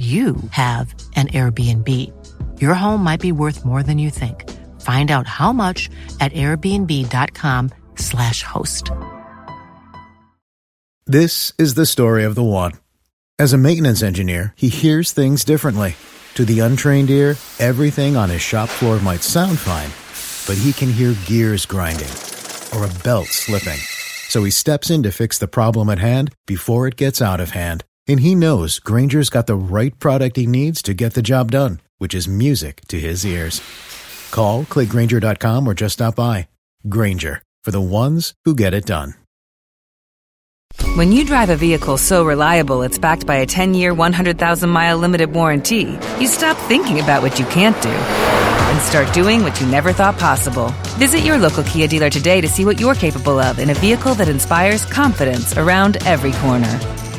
you have an Airbnb. Your home might be worth more than you think. Find out how much at airbnb.com/slash host. This is the story of the one. As a maintenance engineer, he hears things differently. To the untrained ear, everything on his shop floor might sound fine, but he can hear gears grinding or a belt slipping. So he steps in to fix the problem at hand before it gets out of hand. And he knows Granger's got the right product he needs to get the job done, which is music to his ears. Call, clickgranger.com, or just stop by. Granger, for the ones who get it done. When you drive a vehicle so reliable it's backed by a 10 year, 100,000 mile limited warranty, you stop thinking about what you can't do and start doing what you never thought possible. Visit your local Kia dealer today to see what you're capable of in a vehicle that inspires confidence around every corner.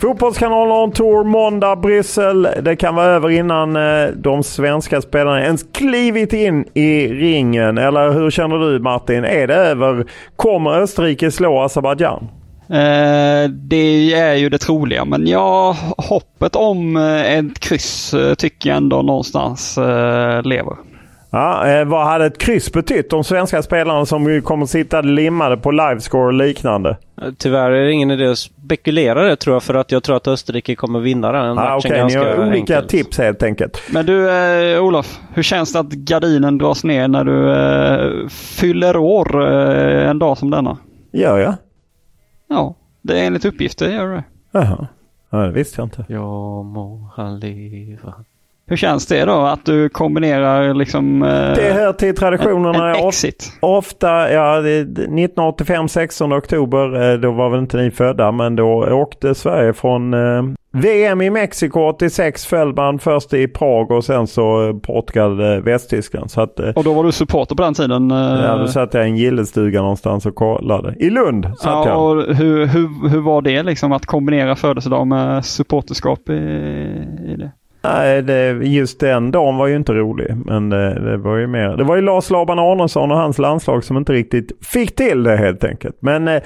Fotbollskanalen on tour måndag Bryssel. Det kan vara över innan eh, de svenska spelarna ens klivit in i ringen. Eller hur känner du Martin? Är det över? Kommer Österrike slå Azerbajdzjan? Eh, det är ju det troliga, men ja, hoppet om eh, ett kryss eh, tycker jag ändå någonstans eh, lever. Ja, eh, vad hade ett kryss betytt? De svenska spelarna som ju kommer sitta limmade på livescore och liknande. Tyvärr är det ingen idé att spekulera det tror jag för att jag tror att Österrike kommer vinna den matchen Ah, Okej, ni ganska har olika enkelt. tips helt enkelt. Men du eh, Olof, hur känns det att gardinen dras ner när du eh, fyller år eh, en dag som denna? Gör jag? Ja, det är enligt uppgifter gör du det. Jaha. Ja, det visste jag inte. Ja må han leva. Hur känns det då att du kombinerar liksom eh, Det hör till traditionerna. en, en exit? Ofta, ja, det- 1985, 16 oktober, eh, då var väl inte ni födda, men då åkte Sverige från eh, VM i Mexiko 86 föll man först i Prag och sen så eh, Portugal, eh, Västtyskland. Så att, Och då var du supporter på den tiden? ja, då satt jag i en gillestuga någonstans och kollade. I Lund satt Ja, jag. och hur, hur, hur var det liksom att kombinera födelsedag med supporterskap i? Nej, det, just den dagen var ju inte rolig. Men det, det var ju mer. Det var ju Lars Laban Arnesson och hans landslag som inte riktigt fick till det helt enkelt. Men eh,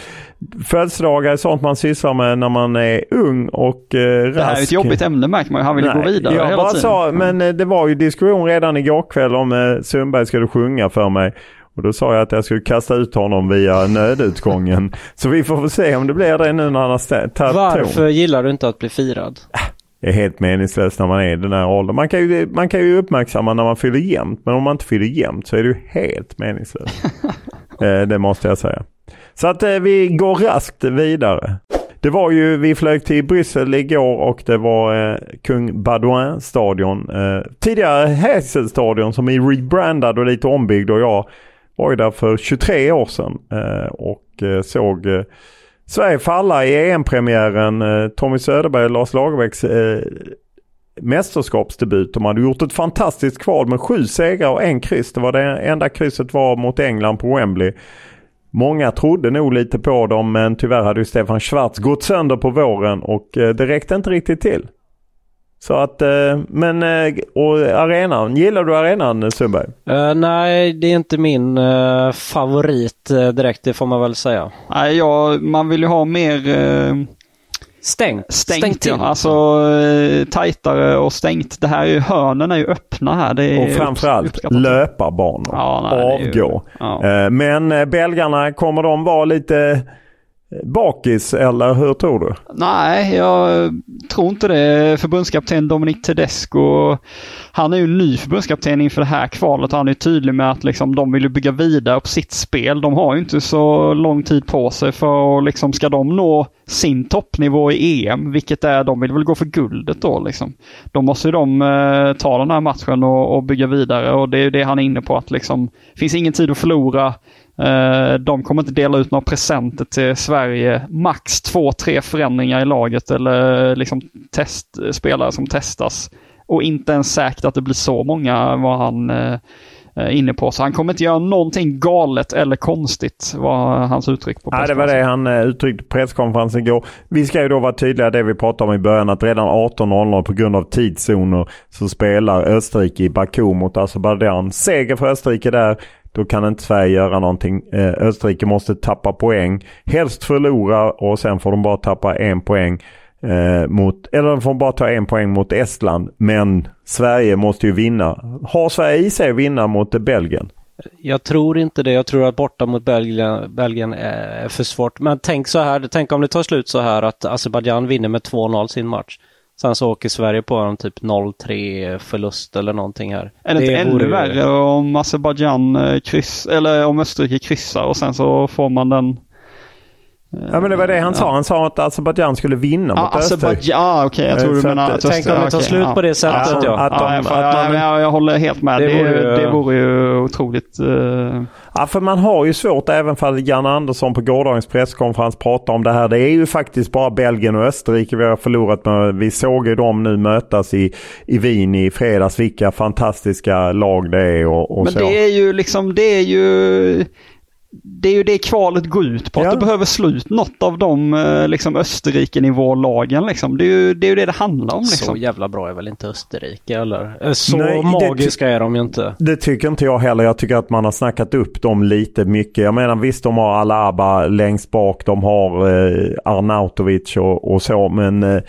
födelsedagar är sånt man sysslar med när man är ung och eh, rask. Det här är ett jobbigt ämne märker man ju. Han vill ju gå Nej, vidare jag hela bara tiden. sa, men eh, det var ju diskussion redan igår kväll om eh, Sundberg skulle sjunga för mig. Och då sa jag att jag skulle kasta ut honom via nödutgången. Så vi får väl se om det blir det nu när han har tagit ton. Varför gillar du inte att bli firad? Är helt meningslöst när man är i den här åldern. Man kan ju, man kan ju uppmärksamma när man fyller jämnt. Men om man inte fyller jämnt så är det ju helt meningslöst. eh, det måste jag säga. Så att eh, vi går raskt vidare. Det var ju, vi flög till Bryssel igår och det var eh, Kung Baudouin stadion. Eh, tidigare Häsel stadion som är rebrandad och lite ombyggd och jag var ju där för 23 år sedan eh, och eh, såg Sverige falla i EM-premiären. Eh, Tommy Söderberg och Lars Lagerbäcks eh, mästerskapsdebut. De hade gjort ett fantastiskt kval med sju segrar och en kryss. Det var det enda krysset var mot England på Wembley. Många trodde nog lite på dem men tyvärr hade ju Stefan Schwarz gått sönder på våren och eh, det räckte inte riktigt till. Så att, eh, men eh, och arenan, gillar du arenan Sundberg? Eh, nej, det är inte min eh, favorit direkt, det får man väl säga. Nej, ja, man vill ju ha mer eh, Stängt. stängt. till. ja. Alltså tajtare och stängt. Det här är ju, hörnen är ju öppna här. Det är Och framförallt löparbanor. Ja, nej, är ju- Avgå. ja. Men belgarna, kommer de vara lite bakis eller hur tror du? Nej, jag tror inte det. Förbundskapten Dominic Tedesco, han är ju ny förbundskapten inför det här kvalet. Han är tydlig med att liksom, de vill bygga vidare på sitt spel. De har ju inte så lång tid på sig för att liksom, ska de nå sin toppnivå i EM, vilket är, de vill väl gå för guldet då liksom. Då måste de eh, ta den här matchen och, och, bygga vidare och det är det han är inne på att liksom, finns ingen tid att förlora. Eh, de kommer inte dela ut några presenter till Sverige. Max två, tre förändringar i laget eller liksom testspelare som testas. Och inte ens säkert att det blir så många var han eh, inne på. Så han kommer inte göra någonting galet eller konstigt var hans uttryck på presskonferensen. Ja, det var det han uttryckte på presskonferensen igår. Vi ska ju då vara tydliga det vi pratade om i början att redan 18.00 på grund av tidszoner så spelar Österrike i Baku mot Azerbajdzjan. Seger för Österrike där. Då kan inte Sverige göra någonting. Eh, Österrike måste tappa poäng. Helst förlora och sen får de bara tappa en poäng. Eh, mot, eller de får bara ta en poäng mot Estland. Men Sverige måste ju vinna. Har Sverige i sig att vinna mot Belgien? Jag tror inte det. Jag tror att borta mot Belgien, Belgien är för svårt. Men tänk så här, tänk om det tar slut så här att Azerbajdzjan vinner med 2-0 sin match. Sen så åker Sverige på en typ 0-3 förlust eller någonting här. Är det, det inte ännu värre om Azerbajdzjan eh, kryss, eller om Österrike kryssar och sen så får man den Ja men det var det han sa. Han sa att Azerbajdzjan skulle vinna mot Österrike. Ja okej, okay. jag tror du menar att Tänk om det tar slut på det sättet ja. Att de, ja, att man, ja, jag håller helt med. Det, det, vore, det vore ju otroligt... Uh... Ja för man har ju svårt även för Jan Andersson på gårdagens presskonferens pratade om det här. Det är ju faktiskt bara Belgien och Österrike vi har förlorat med. Vi såg ju dem nu mötas i, i Wien i fredags. Vilka fantastiska lag det är och, och Men så. det är ju liksom, det är ju det är ju det kvalet går ut på, ja. att du behöver slut något av de eh, liksom, Österrike-nivålagen. Liksom. Det, är ju, det är ju det det handlar om. Liksom. Så jävla bra är väl inte Österrike eller? Eh, så Nej, magiska är de ju inte. Det tycker inte jag heller. Jag tycker att man har snackat upp dem lite mycket. Jag menar visst de har Alaba längst bak, de har eh, Arnautovic och, och så men eh,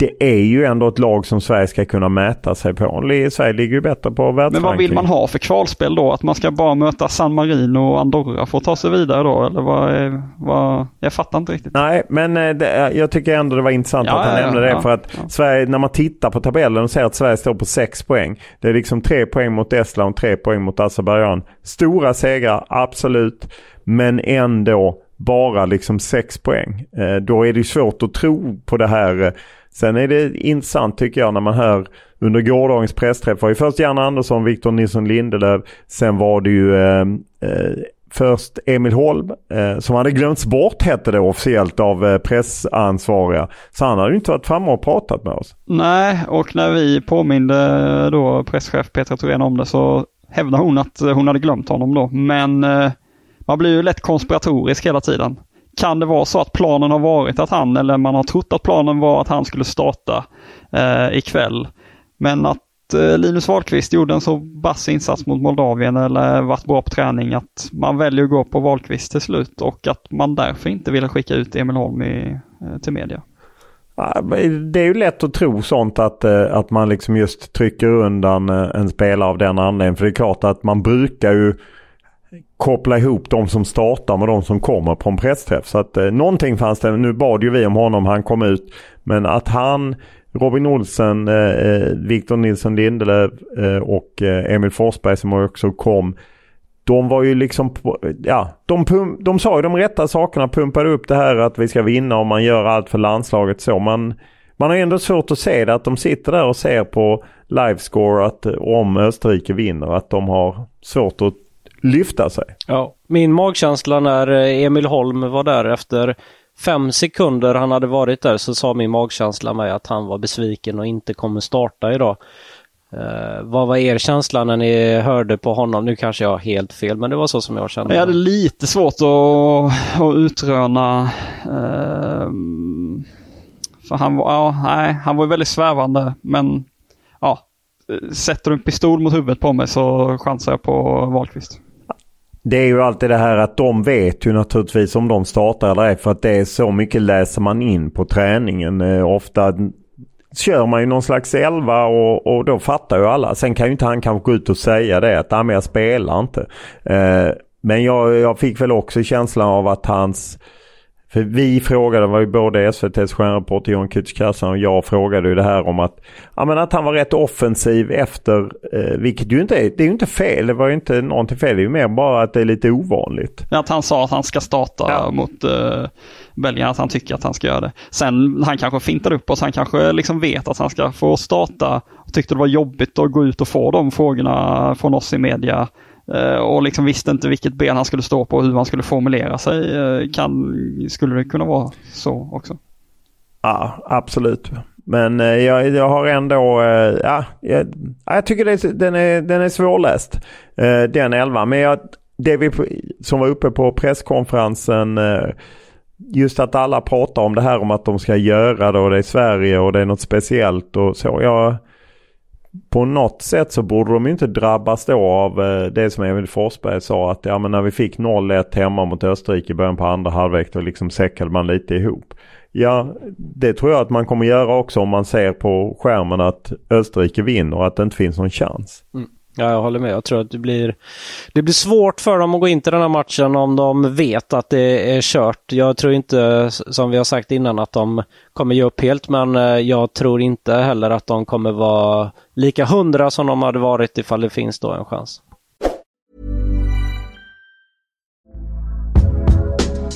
det är ju ändå ett lag som Sverige ska kunna mäta sig på. Sverige ligger ju bättre på världsranking. Men vad vill man ha för kvalspel då? Att man ska bara möta San Marino och Andorra för att ta sig vidare då? Eller vad, är, vad Jag fattar inte riktigt. Nej, men eh, det, jag tycker ändå det var intressant ja, att han ja, nämnde ja, det. för att Sverige, när man tittar på tabellen och ser att Sverige står på 6 poäng. Det är liksom 3 poäng mot Estland och 3 poäng mot Azerbajdzjan. Stora segrar, absolut. Men ändå bara liksom 6 poäng. Eh, då är det svårt att tro på det här eh, Sen är det intressant tycker jag när man hör under gårdagens pressträff var ju först Janne Andersson, Victor Nilsson Lindelöf. Sen var det ju eh, eh, först Emil Holm eh, som hade glömts bort hette det officiellt av eh, pressansvariga. Så han hade ju inte varit framme och pratat med oss. Nej, och när vi påminde då presschef Petra Thorén om det så hävdade hon att hon hade glömt honom då. Men eh, man blir ju lätt konspiratorisk hela tiden. Kan det vara så att planen har varit att han, eller man har trott att planen var att han skulle starta eh, ikväll. Men att eh, Linus Wahlqvist gjorde en så bass insats mot Moldavien eller varit bra på träning att man väljer att gå på Wahlqvist till slut och att man därför inte ville skicka ut Emil Holm i, eh, till media. Det är ju lätt att tro sånt att, eh, att man liksom just trycker undan eh, en spelare av den anledningen. För det är klart att man brukar ju koppla ihop de som startar med de som kommer på en pressträff. Så att eh, någonting fanns det. Nu bad ju vi om honom, han kom ut. Men att han, Robin Olsen, eh, eh Victor Nilsson Lindelöf eh, och eh, Emil Forsberg som också kom. De var ju liksom, ja, de, pump, de sa ju de rätta sakerna, pumpade upp det här att vi ska vinna och man gör allt för landslaget så. Man, man har ändå svårt att se det, att de sitter där och ser på livescore att eh, om Österrike vinner, att de har svårt att lyfta sig. Ja, min magkänsla när eh, Emil Holm var där efter fem sekunder han hade varit där så sa min magkänsla mig att han var besviken och inte kommer starta idag. Uh, vad var er känsla när ni hörde på honom? Nu kanske jag har helt fel, men det var så som jag kände. Jag hade lite svårt att, att utröna. Uh, för han var, ja, nej, han var väldigt svävande, men ja, sätter du en pistol mot huvudet på mig så chansar jag på Wahlqvist. Det är ju alltid det här att de vet ju naturligtvis om de startar eller ej för att det är så mycket läser man in på träningen. Eh, ofta kör man ju någon slags elva och, och då fattar ju alla. Sen kan ju inte han kanske gå ut och säga det att ah, jag spelar inte. Eh, men jag, jag fick väl också känslan av att hans för vi frågade, var ju både SVTs stjärnreporter John Kücükaslan och jag frågade ju det här om att, ja, men att han var rätt offensiv efter, eh, vilket ju inte är, det är ju inte fel, det var ju inte någonting fel, det är ju mer bara att det är lite ovanligt. Att han sa att han ska starta Ja. mot uh, Belgien, att han tycker att han ska göra det. Sen han kanske fintar upp oss, han kanske liksom vet att han ska få starta och tyckte det var jobbigt att gå ut och få de frågorna från oss i media. Eh, och liksom visste inte vilket ben han skulle stå på och hur han skulle formulera sig. Eh, kan, skulle det kunna vara så också? Ja, absolut. Men eh, jag, jag har ändå, ja, jag, jag tycker det den, är, den är svårläst. Den elvan. Men jag, det vi som var uppe på presskonferensen, just att alla pratar om det här om att de ska göra det och det är Sverige och det är något speciellt och så. Jag, på något sätt så borde de inte drabbas då av eh, det som Emil Forsberg sa att ja, men när vi fick 0-1 hemma mot Österrike i början på andra halvlek då liksom säckade man lite ihop. Ja, det tror jag att man kommer göra också om man ser på skärmen att Österrike vinner och att det inte finns någon chans. Mm. Ja, jag håller med. Jag tror att det blir, det blir svårt för dem att gå in till den här matchen om de vet att det är kört. Jag tror inte, som vi har sagt innan, att de kommer ge upp helt, men eh, jag tror inte heller att de kommer vara lika hundra som de hade varit ifall det finns då en chans.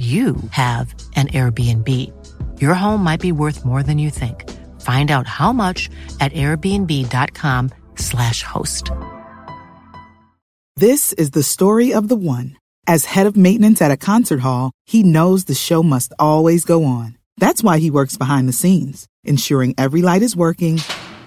you have an Airbnb. Your home might be worth more than you think. Find out how much at airbnb.com/slash host. This is the story of the one. As head of maintenance at a concert hall, he knows the show must always go on. That's why he works behind the scenes, ensuring every light is working,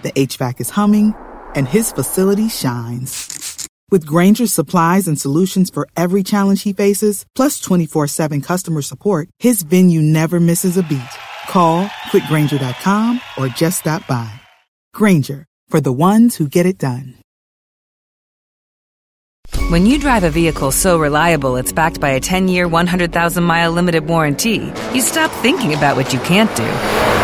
the HVAC is humming, and his facility shines. With Granger's supplies and solutions for every challenge he faces, plus 24 7 customer support, his venue never misses a beat. Call quickgranger.com or just stop by. Granger, for the ones who get it done. When you drive a vehicle so reliable it's backed by a 10 year, 100,000 mile limited warranty, you stop thinking about what you can't do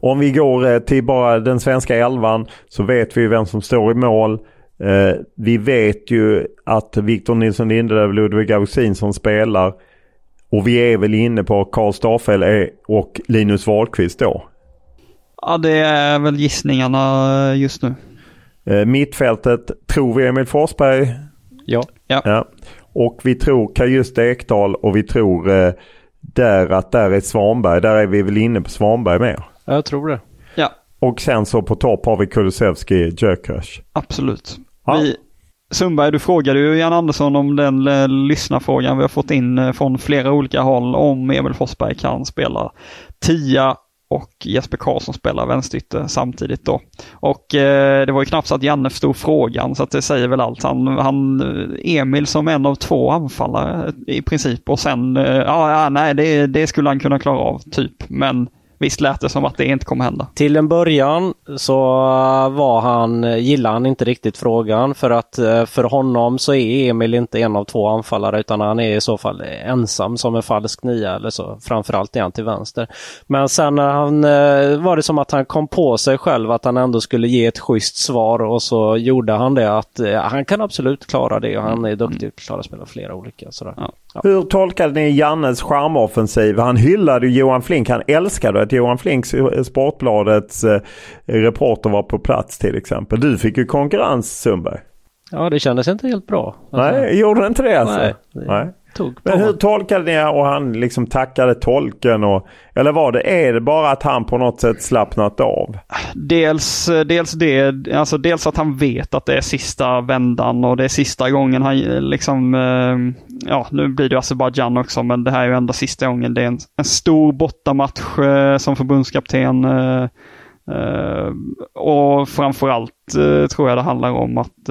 Om vi går eh, till bara den svenska elvan så vet vi vem som står i mål. Eh, vi vet ju att Victor Nilsson Lindelöf och Ludvig Augustinsson spelar. Och vi är väl inne på Karl Starfel är- och Linus Wahlqvist då. Ja, det är väl gissningarna just nu. Eh, mittfältet tror vi Emil Forsberg. Ja. Ja. Och vi tror Kajust Ekdal och vi tror eh, där att där är Svanberg. Där är vi väl inne på Svanberg med. Jag tror det. Ja, Och sen så på topp har vi Kulusevski Gyökeres. absolut. Ja. Vi, Sundberg, du frågade ju Jan Andersson om den eh, lyssnarfrågan vi har fått in eh, från flera olika håll om Emil Forsberg kan spela tia och Jesper Karlsson spelar vänsterytter samtidigt då. Och eh, det var ju knappt så att Janne förstod frågan så att det säger väl allt. Han, han, eh, Emil som en av två anfallare i princip och sen, eh, ja, ja nej det, det skulle han kunna klara av typ. Men visst lät det som att det inte kommer hända. Till en början så var han, gillade han inte riktigt frågan för att eh, för honom så är Emil inte en av två anfallare utan han är i så fall ensam som en falsk nia eller så. Framförallt är han till vänster. Men sen när han, eh, var det som att han kom på sig själv att han ändå skulle ge ett schysst svar och så gjorde han det att eh, han kan absolut klara det och han är duktig och klarar att spela flera olika. Sådär. Ja. Hur tolkade ni Jannes charmoffensiv? Han hyllade ju Johan Flink. Han älskade att Johan Flinks, Sportbladets eh, reporter var på plats till exempel. Du fick ju konkurrens Sundberg. Ja, det kändes inte helt bra. Alltså, Nej, gjorde det inte det alltså? Nej. Nej. Tog på Men hur tolkade ni och han liksom tackade tolken? Och, eller var det, är det bara att han på något sätt slappnat av? Dels, dels det, alltså dels att han vet att det är sista vändan och det är sista gången han liksom, eh, ja nu blir det Azerbajdzjan också men det här är ju ändå sista gången. Det är en, en stor bortamatch eh, som förbundskapten. eh, Och framförallt tror jag det handlar om att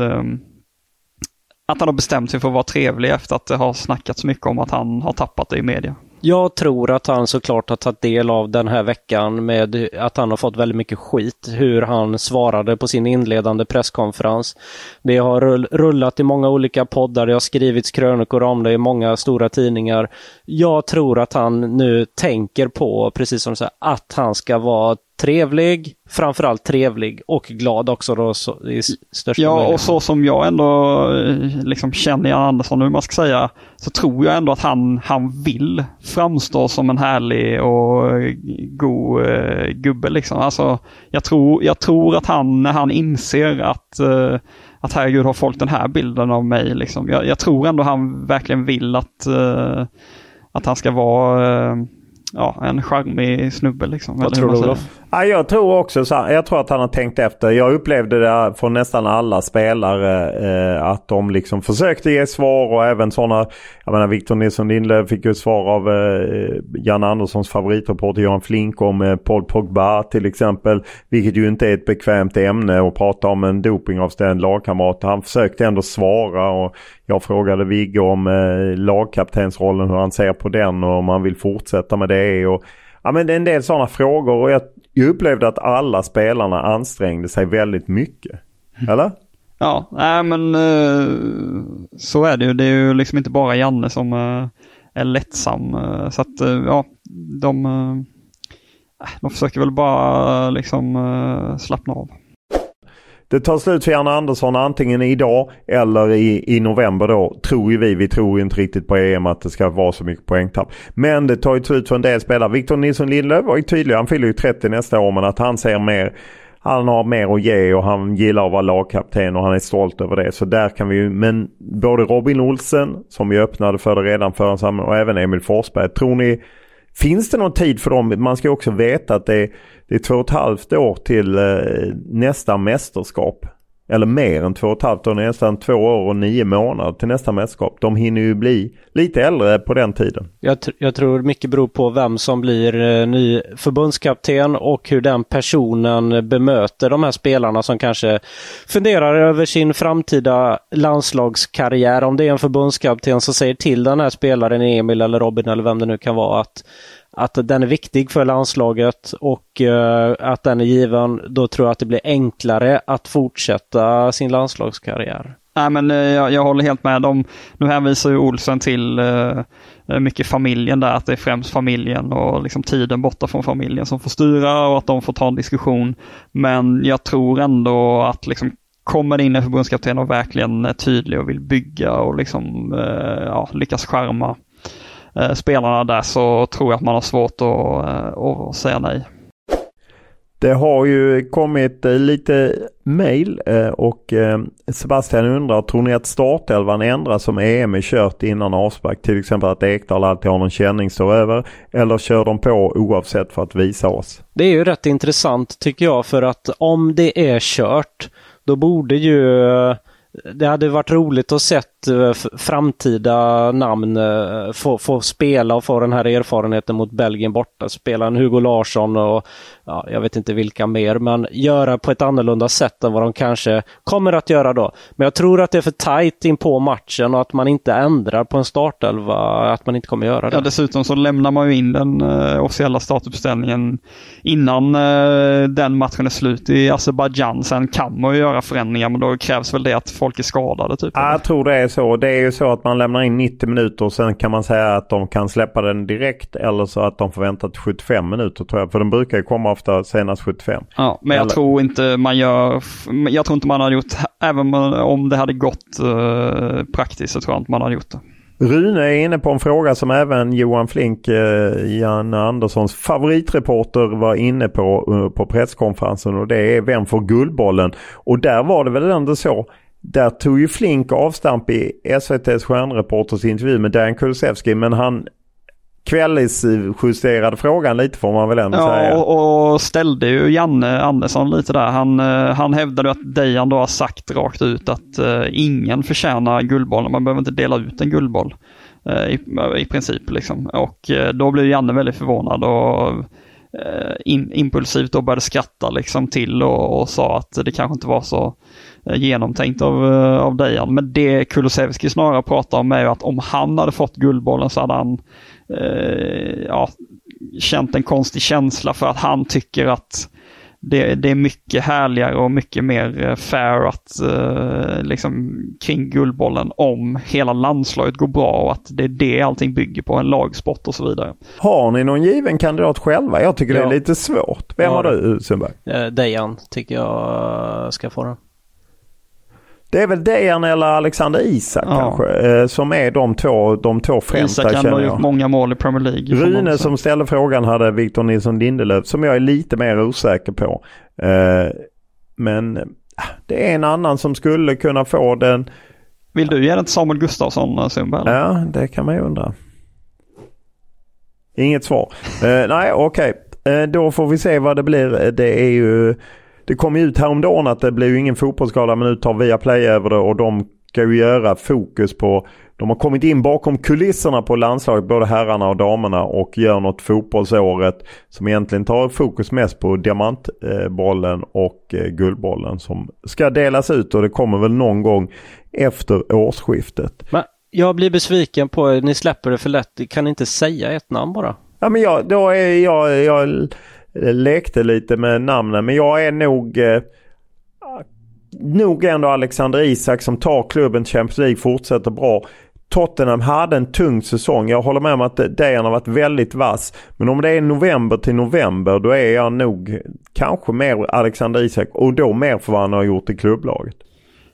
att han har bestämt sig för att vara trevlig efter att det har snackats mycket om att han har tappat det i media. Jag tror att han såklart har tagit del av den här veckan med att han har fått väldigt mycket skit. Hur han svarade på sin inledande presskonferens. Det har rullat i många olika poddar, det har skrivits krönikor om det i många stora tidningar. Jag tror att han nu tänker på, precis som du säger, att han ska vara trevlig, framförallt trevlig och glad också då så, i största Ja, möjliga och så som jag ändå eh, liksom känner Jan Andersson, hur man ska säga, så tror jag ändå att han, han vill framstå som en härlig och eh, god eh, gubbe. Liksom. Alltså, jag, tror, jag tror att han, när han inser att, eh, att herregud har folk den här bilden av mig. Liksom. Jag, jag tror ändå han verkligen vill att, eh, att han ska vara eh, ja, en charmig snubbe. Liksom, Vad tror du. Olof? Ja, jag tror också så, Jag tror att han har tänkt efter. Jag upplevde det från nästan alla spelare eh, att de liksom försökte ge svar och även sådana. Jag menar Victor Nilsson Lindelöf fick ju ett svar av eh, Jan Anderssons favoritreporter Johan Flink om eh, Paul Pogba till exempel. Vilket ju inte är ett bekvämt ämne att prata om en dopingavstängd lagkamrat. Han försökte ändå svara och jag frågade Vigge om eh, lagkaptensrollen, hur han ser på den och om han vill fortsätta med det. Och, ja, men det är en del sådana frågor och jag, jag upplevde att alla spelarna ansträngde sig väldigt mycket. Eller? Ja, nej men eh, så är det ju. Det är ju liksom inte bara Janne som eh, är lättsam. Eh, så att ja, de, de försöker väl bara liksom slappna av. Det tar slut för Janne Andersson antingen idag eller i, i november då. Tror ju vi. Vi tror ju inte riktigt på EM att det ska vara så mycket poängtapp. Men det tar ju slut för en del spelare. Victor Nilsson Lindelöf var ju tydlig. Han fyller ju 30 nästa år men att han ser mer han har mer att ge och han gillar att vara lagkapten och han är stolt över det. Så där kan vi ju, men både Robin Olsen som vi öppnade för det redan förra sommaren och även Emil Forsberg. Tror ni, finns det någon tid för dem? Man ska också veta att det är, det är två och ett halvt år till eh, nästa mästerskap. Eller mer än två och ett halvt år, nästan två år och nio månader till nästa mästerskap. De hinner ju bli lite äldre på den tiden. Jag, tr- jag tror mycket beror på vem som blir eh, ny förbundskapten och hur den personen bemöter de här spelarna som kanske funderar över sin framtida landslagskarriär. Om det är en förbundskapten som säger till den här spelaren, Emil eller Robin eller vem det nu kan vara, att, att den är viktig för landslaget och eh, att den är given. Då tror jag att det blir enklare att fortsätta sin landslagskarriär. Nej men eh, jag, jag håller helt med om, nu hänvisar ju Olsen till eh, mycket familjen där, att det är främst familjen och liksom tiden borta från familjen som får styra och att de får ta en diskussion. Men jag tror ändå att liksom kommer det in en förbundskapten och verkligen är tydlig och vill bygga och liksom eh, ja, lyckas skärma eh, spelarna där så tror jag att man har svårt att, eh, att säga nej. Det har ju kommit eh, lite mail och Sebastian undrar, tror ni att startelvan ändras som EM är kört innan avspark? Till exempel att Ekdal alltid har någon känning står över. Eller kör de på oavsett för att visa oss? Det är ju rätt intressant tycker jag för att om det är kört då borde ju det hade varit roligt att sett eh, framtida namn eh, få, få spela och få den här erfarenheten mot Belgien borta. Spela en Hugo Larsson och ja, jag vet inte vilka mer, men göra på ett annorlunda sätt än vad de kanske kommer att göra då. Men jag tror att det är för tajt in på matchen och att man inte ändrar på en startelva, att man inte kommer göra det. Ja, dessutom så lämnar man ju in den eh, officiella startuppställningen innan eh, den matchen är slut i Azerbajdzjan. Sen kan man ju göra förändringar men då krävs väl det att folk är skadade. Typ. Ja, Jag tror det är så. Det är ju så att man lämnar in 90 minuter och sen kan man säga att de kan släppa den direkt eller så att de får vänta till 75 minuter tror jag. För den brukar ju komma ofta senast 75. Ja, men jag Eller- tror inte man gör, jag tror inte man hade gjort, även om det hade gått eh, praktiskt så tror jag inte man hade gjort det. Rune är inne på en fråga som även Johan Flink, eh, Jan Anderssons favoritreporter var inne på eh, på presskonferensen och det är vem får Guldbollen? Och där var det väl ändå så. Där tog ju Flink avstamp i SVTs stjärnreporters intervju med Dan Kulusevski men han kvällisjusterade frågan lite får man väl ändå ja, säga. Och, och ställde ju Janne Andersson lite där. Han, eh, han hävdade att Dejan då har sagt rakt ut att uh, ingen förtjänar guldbollen. Man behöver inte dela ut en guldboll uh, i, i princip. Liksom. Och uh, då blev Janne väldigt förvånad och in, impulsivt då började skratta liksom till och, och, sa att det kanske inte var så genomtänkt av, av Dejan. Men det Kulusevski snarare pratar om är ju att om han hade fått guldbollen så hade han eh, ja, känt en konstig känsla för att han tycker att det, det är mycket härligare och mycket mer eh, fair att eh, liksom kring Guldbollen om hela landslaget går bra och att det är det allting bygger på, en lagsport och så vidare. Har ni någon given kandidat själva? Jag tycker ja. det är lite svårt. Vem ja, har du Sundberg? Eh, Dejan tycker jag ska få den. Det är väl Dejan eller Alexander Isak ja. kanske eh, som är de två, de två främsta Isak har gjort många mål i Premier League. Rune som ställde frågan hade Victor Nilsson Lindelöf som jag är lite mer osäker på. Eh, men eh, det är en annan som skulle kunna få den. Vill du ge den till Samuel Gustafsson Sundberg? Ja, det kan man ju undra. Inget svar. nej, okej. Okay. då får vi se vad det blir. Det är ju det kom ju ut häromdagen att det blir ju ingen fotbollsskala men nu tar Viaplay över det och de ska ju göra fokus på de har kommit in bakom kulisserna på landslaget, både herrarna och damerna och gör något fotbollsåret som egentligen tar fokus mest på diamantbollen och eh, guldbollen som ska delas ut och det kommer väl någon gång efter årsskiftet. Men jag blir besviken på, ni släpper det för lätt, kan ni inte säga ett namn bara? Ja men jag, då är jag, jag lekte lite med namnen. Men jag är nog eh, nog ändå Alexander Isak som tar klubben Champions League fortsätter bra. Tottenham hade en tung säsong. Jag håller med om att Dejan har varit väldigt vass. Men om det är november till november då är jag nog kanske mer Alexander Isak och då mer för vad han har gjort i klubblaget.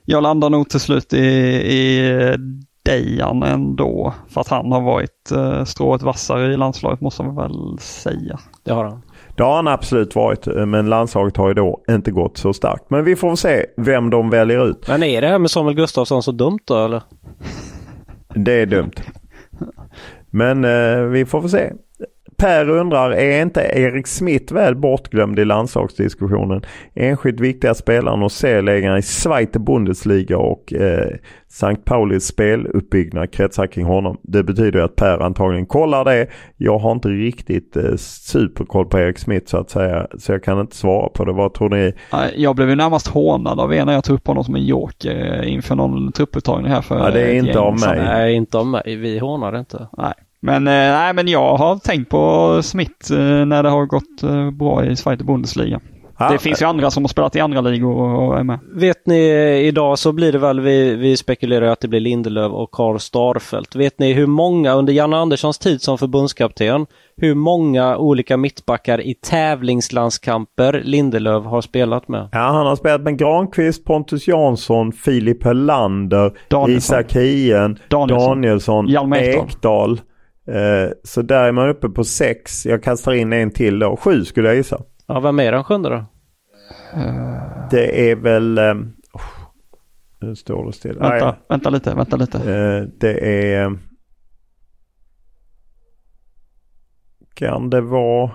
Jag landar nog till slut i, i Dejan ändå. För att han har varit uh, strået vassare i landslaget måste man väl säga. Det har han. Det har han absolut varit men landslaget har ju då inte gått så starkt. Men vi får se vem de väljer ut. Men är det här med Samuel Gustafsson så dumt då eller? Det är dumt. Men eh, vi får väl se. Per undrar, är inte Erik Smith väl bortglömd i landslagsdiskussionen? Enskilt viktiga spelaren och serielägaren i Zweite Bundesliga och eh, Sankt Paulis speluppbyggnad kretsar kring honom. Det betyder att Per antagligen kollar det. Jag har inte riktigt eh, superkoll på Erik Smith så att säga. Så jag kan inte svara på det. Vad tror ni? Jag blev ju närmast hånad av er när jag tog upp honom som en joker eh, inför någon trupputtagning här för Ja, det är inte av mig. Nej, inte av mig. Vi hånar inte. Nej. Men, eh, nej, men jag har tänkt på Smith eh, när det har gått eh, bra i Zweite Bundesliga. Det finns ju andra som har spelat i andra ligor och är med. Vet ni, idag så blir det väl, vi, vi spekulerar att det blir Lindelöf och Karl Starfelt. Vet ni hur många under Janne Anderssons tid som förbundskapten, hur många olika mittbackar i tävlingslandskamper Lindelöf har spelat med? Ja, han har spelat med Granqvist, Pontus Jansson, Filip Hellander, Isak Hien, Danielsson, Danielsson Ekdal. Eh, så där är man uppe på sex. Jag kastar in en till då. Sju skulle jag gissa. Ja, vem är den sjunde då? Det är väl... Eh, nu står det still. Vänta, Nej. vänta lite, vänta lite. Eh, det är... Kan det vara...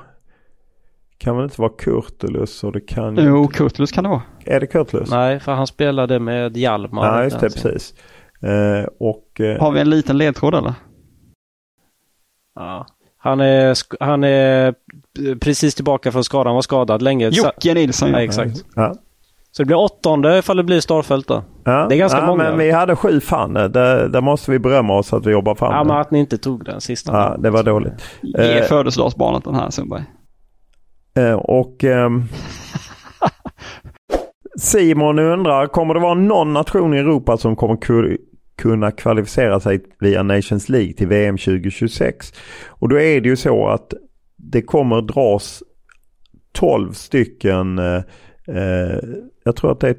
Kan väl inte vara Kurtulus och det kan Jo, inte... Kurtulus kan det vara. Är det Kurtulus? Nej, för han spelade med Hjalmar. Ja, just det, precis. Eh, och, eh... Har vi en liten ledtråd eller? Ja. Han är, han är precis tillbaka från skadan. Han var skadad länge. Jocke Nilsson. Ja, exakt. Ja. Så det blir åttonde ifall det blir Starfelt då. Ja. Det är ganska ja, många. Men vi hade sju fan. Där, där måste vi berömma oss att vi jobbar fram Ja, men att ni inte tog den sista. Ja, det var dåligt. Ge eh, födelsedagsbarnet den här Sundberg. Eh, och eh, Simon undrar, kommer det vara någon nation i Europa som kommer kunna kvalificera sig via Nations League till VM 2026. Och då är det ju så att det kommer dras 12 stycken, eh, eh, jag tror att det är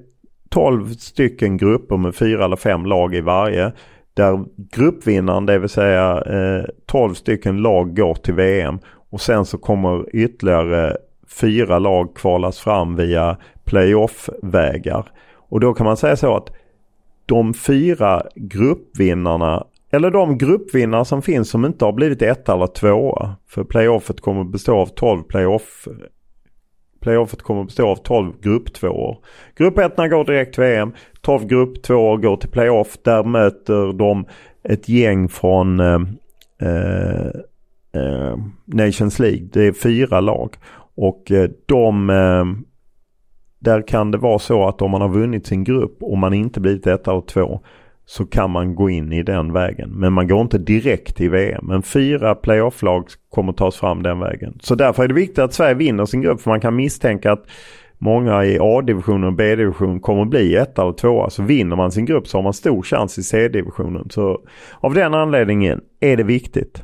12 stycken grupper med fyra eller fem lag i varje. Där gruppvinnaren, det vill säga eh, 12 stycken lag går till VM. Och sen så kommer ytterligare fyra lag kvalas fram via playoff-vägar. Och då kan man säga så att de fyra gruppvinnarna eller de gruppvinnare som finns som inte har blivit ett eller tvåa. För playoffet kommer bestå av 12 playoff Playoffet kommer bestå av 12 grupptvåor. Grupp 1 går direkt till VM. 12 grupptvåor går till playoff. Där möter de ett gäng från eh, eh, eh Nations League. Det är fyra lag. Och eh, de eh, där kan det vara så att om man har vunnit sin grupp och man inte blivit ett och två så kan man gå in i den vägen. Men man går inte direkt till VM. Men fyra playoff-lag kommer tas fram den vägen. Så därför är det viktigt att Sverige vinner sin grupp. För man kan misstänka att många i A-divisionen och B-divisionen kommer bli ett eller tvåa. Så alltså vinner man sin grupp så har man stor chans i C-divisionen. Så av den anledningen är det viktigt.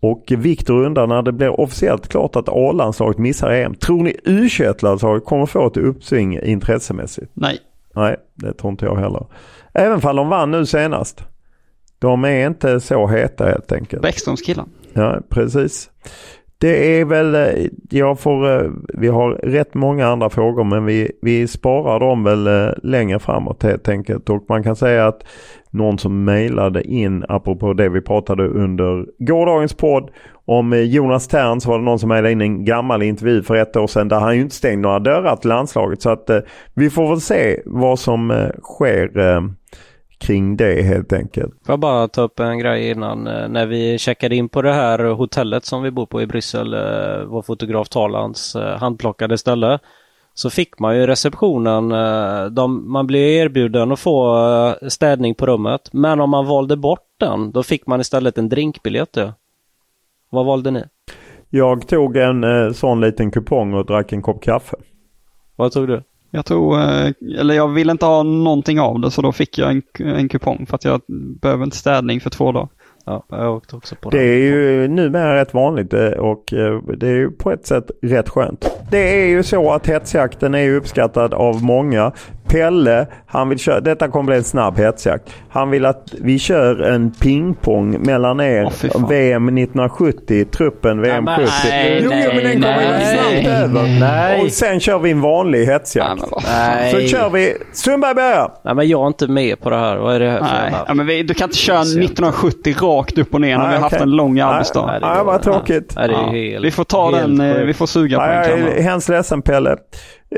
Och Viktor undrar när det blir officiellt klart att A-landslaget missar EM. Tror ni U21-landslaget kommer få ett uppsving intressemässigt? Nej. Nej, det tror inte jag heller. Även fall de vann nu senast. De är inte så heta helt enkelt. Bäckströms killar. Ja, precis. Det är väl, eh, jag får, eh, vi har rätt många andra frågor men vi, vi sparar dem väl eh, längre framåt helt enkelt. Och man kan säga att någon som mejlade in apropå det vi pratade under gårdagens podd om Jonas Tern så var det någon som mejlade in en gammal intervju för ett år sedan där han ju inte stängde några dörrar till landslaget. Så att vi får väl se vad som sker kring det helt enkelt. Får jag bara ta upp en grej innan. Eh, när vi checkade in på det här hotellet som vi bor på i Bryssel, eh, vår fotograf Talands eh, handplockade ställe. Så fick man ju receptionen, de, man blev erbjuden att få städning på rummet. Men om man valde bort den, då fick man istället en drinkbiljett. Ja. Vad valde ni? Jag tog en sån liten kupong och drack en kopp kaffe. Vad tog du? Jag tror, eh, eller jag ville inte ha någonting av det så då fick jag en, en kupong för att jag behöver inte städning för två dagar. Ja, jag åkte också på det. Det är ju numera rätt vanligt eh, och eh, det är ju på ett sätt rätt skönt. Det är ju så att hetsjakten är uppskattad av många. Pelle, han vill köra, detta kommer bli en snabb hetsjakt. Han vill att vi kör en pingpong mellan er. Oh, VM 1970, truppen VM ja, 70. Nej, jo, nej, men den kommer nej, snabbt över. Nej. Och sen kör vi en vanlig hetsjakt. Nej, så kör vi. Sundberg börjar. Nej men jag är inte med på det här. Vad är det här för nej. Ja, men vi, Du kan inte köra 1970 rakt upp och ner när vi har haft en lång arbetsdag. Nej, det vad tråkigt. Nej, det är helt, vi får ta den, eh, vi får suga på den kameran. Jag är hemskt ledsen Pelle.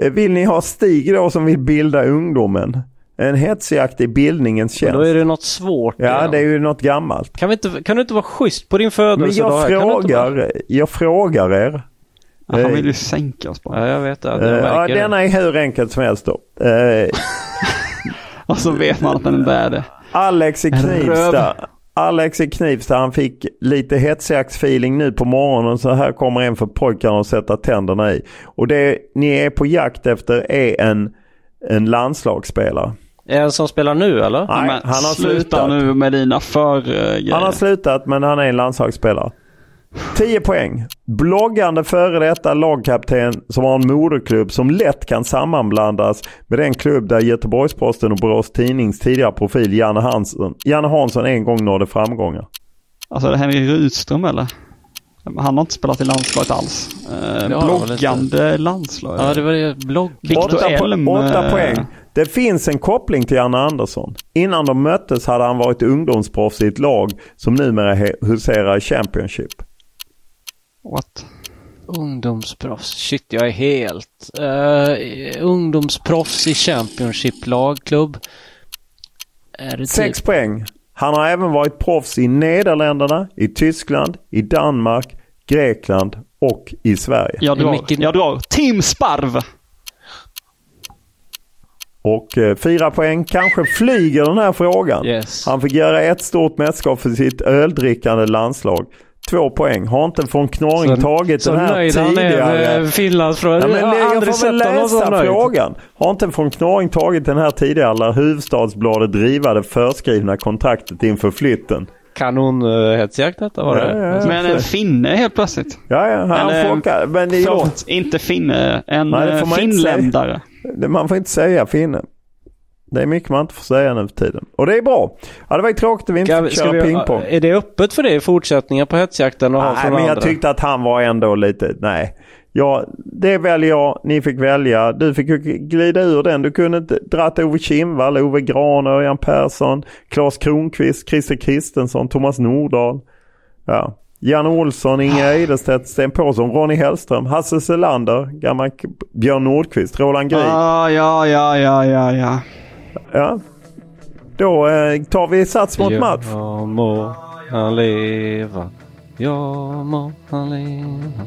Eh, vill ni ha Stig då som vill bilda ungdomen? En hetsjakt i bildningens tjänst. Men då är det något svårt. Ja, igen. det är ju något gammalt. Kan, vi inte, kan du inte vara schysst på din födelsedag? Men jag frågar, bara... jag frågar er. Ja, han vill ju sänka oss bara. Ja, jag vet det. Jag ja, denna är hur enkelt som helst då. Och så vet man att den är det. Alex i Knivsta. Alex i Knivsta han fick lite hetsjaktsfeeling nu på morgonen så här kommer en för pojkarna att sätta tänderna i. Och det ni är på jakt efter är en, en landslagsspelare. Är det som spelar nu eller? Nej, men han har slutat. nu med dina för uh, Han har slutat men han är en landslagsspelare. 10 poäng. Bloggande före detta lagkapten som har en moderklubb som lätt kan sammanblandas med den klubb där Göteborgs-Posten och Borås Tidnings tidigare profil Janne Hansson, Janne Hansson en gång nådde framgångar. Alltså det Henrik Rydström eller? Han har inte spelat i landslaget alls. Eh, bloggande landslag. Ja, det var det. Blogg. Victor Elm. Åtta poäng. Det finns en koppling till Janne Andersson. Innan de möttes hade han varit ungdomsproffs i ett lag som numera huserar i Championship. What? Ungdomsproffs. Shit, jag är helt... Uh, ungdomsproffs i Championship lagklubb. Sex typ... poäng. Han har även varit proffs i Nederländerna, i Tyskland, i Danmark, Grekland och i Sverige. Jag drar. Jag drar. Team Sparv! Och eh, fyra poäng. Kanske flyger den här frågan. Yes. Han fick göra ett stort mästerskap för sitt öldrickande landslag två poäng. Har inte von Knorring så, tagit så den här nöjd tidigare? Han är Finlandsfrågan. Ja, jag, jag, jag får väl läsa frågan. Har inte von Knorring tagit den här tidigare när Huvudstadsbladet drivade förskrivna kontraktet inför flytten? Kanonhetsjakt detta var det. Ja, ja, men en finne helt plötsligt. Ja, ja han. Men det förlåt, inte finne. En Nej, finländare. Man får inte säga finne. Det är mycket man inte får säga nu för tiden. Och det är bra. Ja, det var ju tråkigt att vi inte fick köra pingpong. Är det öppet för det i fortsättningen på hetsjakten? Och nej, men jag tyckte att han var ändå lite, nej. Ja, det väljer jag. Ni fick välja. Du fick ju glida ur den. Du kunde inte dratt Ove Kindvall, Ove Grahn, Örjan Persson, Claes Kronqvist, Christer Kristensson, Thomas Nordahl. Ja. Jan Olsson, Inga Eidestedt, Sten Pålsson, Ronny Hellström, Hasse Selander, gammal Björn Nordqvist, Roland Grip. Ah, ja, ja, ja, ja, ja. Ja. Då eh, tar vi sats mot match. Ja må han leva. Ja må han leva.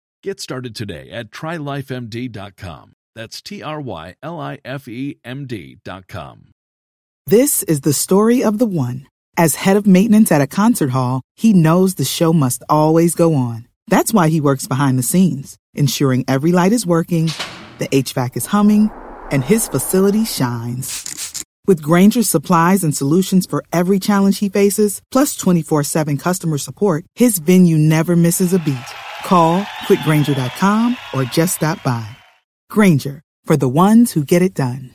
Get started today at trylifemd.com. That's T R Y L I F E M D.com. This is the story of the one. As head of maintenance at a concert hall, he knows the show must always go on. That's why he works behind the scenes, ensuring every light is working, the HVAC is humming, and his facility shines. With Granger's supplies and solutions for every challenge he faces, plus 24 7 customer support, his venue never misses a beat. Call quickgranger.com or just stop by. Granger, for the ones who get it done.